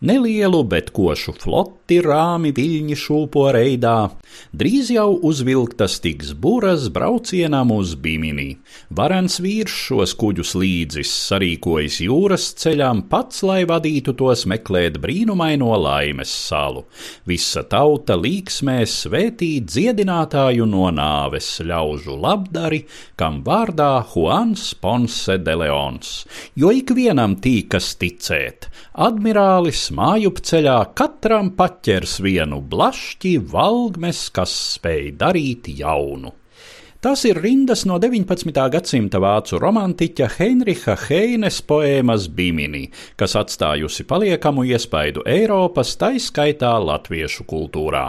Nelielu, bet košu floti rāmi viļņi šūpo reidā, drīz jau uzvilktas tiks buras braucienam uz Bimini. Varens vīrs šos kuģus līdzis sarīkojis jūras ceļām pats, lai vadītu tos meklēt brīnumaino laimes salu. Visa tauta līksmēs svētīt dziedinātāju no nāves ļaužu labdari, kam vārdā Juans Ponce de Leons, jo ikvienam tīkas ticēt, admirālis mājupceļā katram paķers vienu blašķi valgmes, kas spēj darīt jaunu. Tas ir rindas no 19. gadsimta vācu romantiķa Heinricha Heines poēmas Bimini, kas atstājusi paliekamu iespaidu Eiropas, taiskaitā latviešu kultūrā.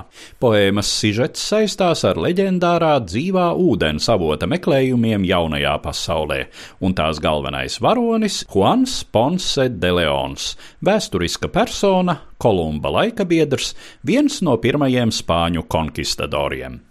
Poēmas sižets saistās ar leģendārā dzīvā ūdens avota meklējumiem jaunajā pasaulē, un tās galvenais varonis - Juans Ponce de Leons, vēsturiska persona, Kolumba laikabiedrs, viens no pirmajiem spāņu konkistadoriem.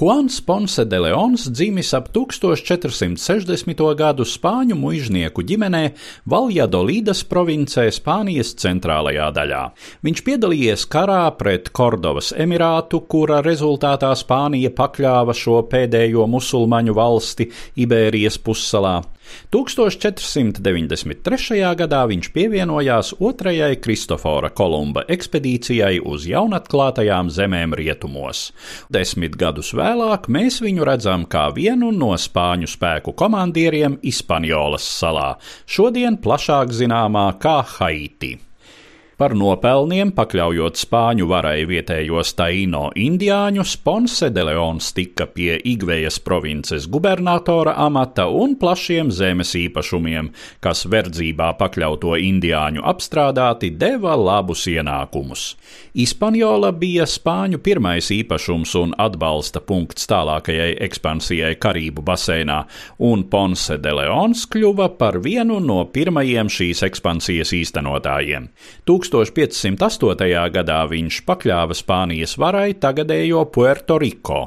Juans Ponce de Leons dzimis ap 1460. gadu spāņu muiznieku ģimenē Valjadolīdas provincē Spānijas centrālajā daļā. Viņš piedalījies karā pret Kordovas emirātu, kura rezultātā Spānija pakļāva šo pēdējo musulmaņu valsti Ibērijas pussalā. 1493. gadā viņš pievienojās otrajai Kristofora Kolumba ekspedīcijai uz jaunatklātajām zemēm rietumos. Desmit gadus vēlāk mēs viņu redzam kā vienu no spāņu spēku komandieriem Hispaniolas salā, šodien plašāk zināmā kā Haiti. Par nopelniem, pakļaujot spāņu varai vietējos taino indiāņus, Ponce de Leons tika pie Igvejas provinces gubernatora amata un plašiem zemes īpašumiem, kas verdzībā pakļauto indiāņu apstrādāti deva labus ienākumus. Hispaniola bija spāņu pirmais īpašums un atbalsta punkts tālākajai ekspansijai Karību basēnā, un Ponce de Leons kļuva par vienu no pirmajiem šīs ekspansijas īstenotājiem. 1508. gadā viņš pakļāva Spānijas varai tagadējo Puerto Rico,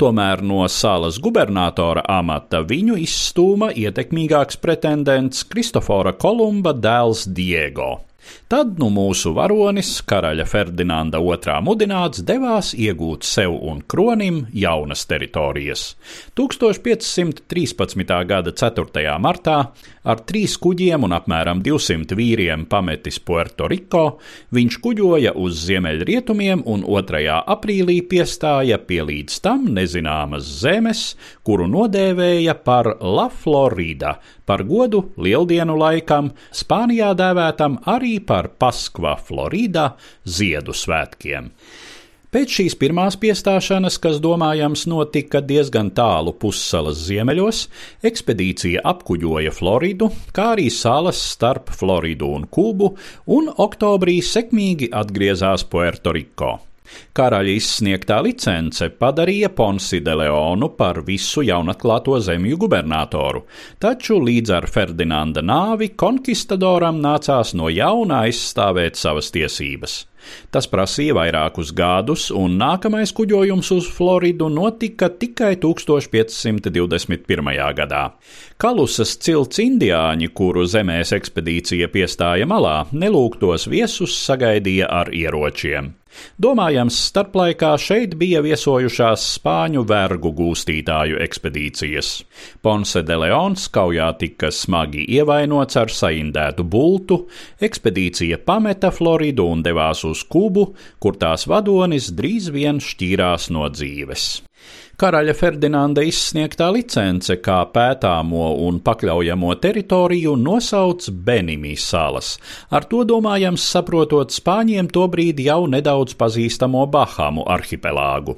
tomēr no salas gubernatora amata viņu izstūma ietekmīgāks pretendents Kristofora Kolumba dēls Diego. Tad nu mūsu varonis, karaļa Ferdinanda II mudināts, devās iegūt sev un kronim jaunas teritorijas. 1513. gada 4. martā ar trīs kuģiem un apmēram 200 vīriem pametis Puerto Rico, viņš kuģoja uz ziemeļrietumiem un 2. aprīlī piestāja pie līdz tam nezināmas zemes, kuru nodēvēja par La Florida, par godu lieldienu laikam, Spānijā dēvētam arī par Paskva Florida Ziedu svētkiem. Pēc šīs pirmās piestāšanas, kas domājams notika diezgan tālu pussalas ziemeļos, ekspedīcija apkuģoja Floridu, kā arī salas starp Floridu un Kubu, un oktobrī sekmīgi atgriezās Puerto-Riko. Karaļa izsniegtā licence padarīja Ponsi de Leonu par visu jaunatklāto zemju gubernatoru, taču līdz ar Ferdinanda nāvi konkistadoram nācās no jauna aizstāvēt savas tiesības. Tas prasīja vairākus gadus, un nākamais kuģojums uz Floridu notika tikai 1521. gadā. Kalusas cilts indiāņi, kuru zemēs ekspedīcija piestāja malā, nelūgtos viesus sagaidīja ar ieročiem. Domājams, starplaikā šeit bija viesojušās spāņu vergu gūstītāju ekspedīcijas. Ponce de Leons kaujā tika smagi ievainots ar saindētu bultu, ekspedīcija pameta Floridu un devās uz Kubu, kur tās vadonis drīz vien šķīrās no dzīves. Karaļa Ferdinanda izsniegtā licence kā pētāmo un pakļaujamo teritoriju nosauc Benimī salas, ar to domājams saprotot spāņiem tobrīd jau nedaudz pazīstamo Bahamu arhipelāgu.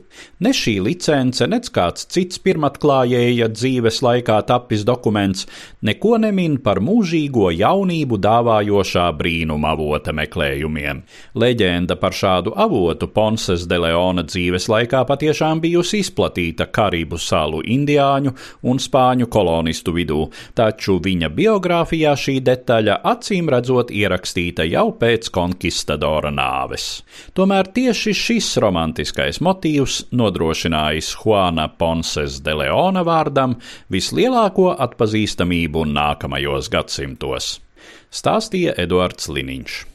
Ne šī licence, nec kāds cits pirmatklājēja dzīves laikā tapis dokuments, neko nemin par mūžīgo jaunību dāvājošā brīnuma avota meklējumiem. Leģenda par šādu avotu Ponses de Leona dzīves laikā patiešām bijusi izplatīta izplatīta Karību salu indiāņu un spāņu kolonistu vidū, taču viņa biogrāfijā šī detaļa acīm redzot ierakstīta jau pēc konkistadora nāves. Tomēr tieši šis romantiskais motīvs nodrošinājis Juana Ponses de Leona vārdam vislielāko atpazīstamību nākamajos gadsimtos. Stāstīja Eduards Liniņš.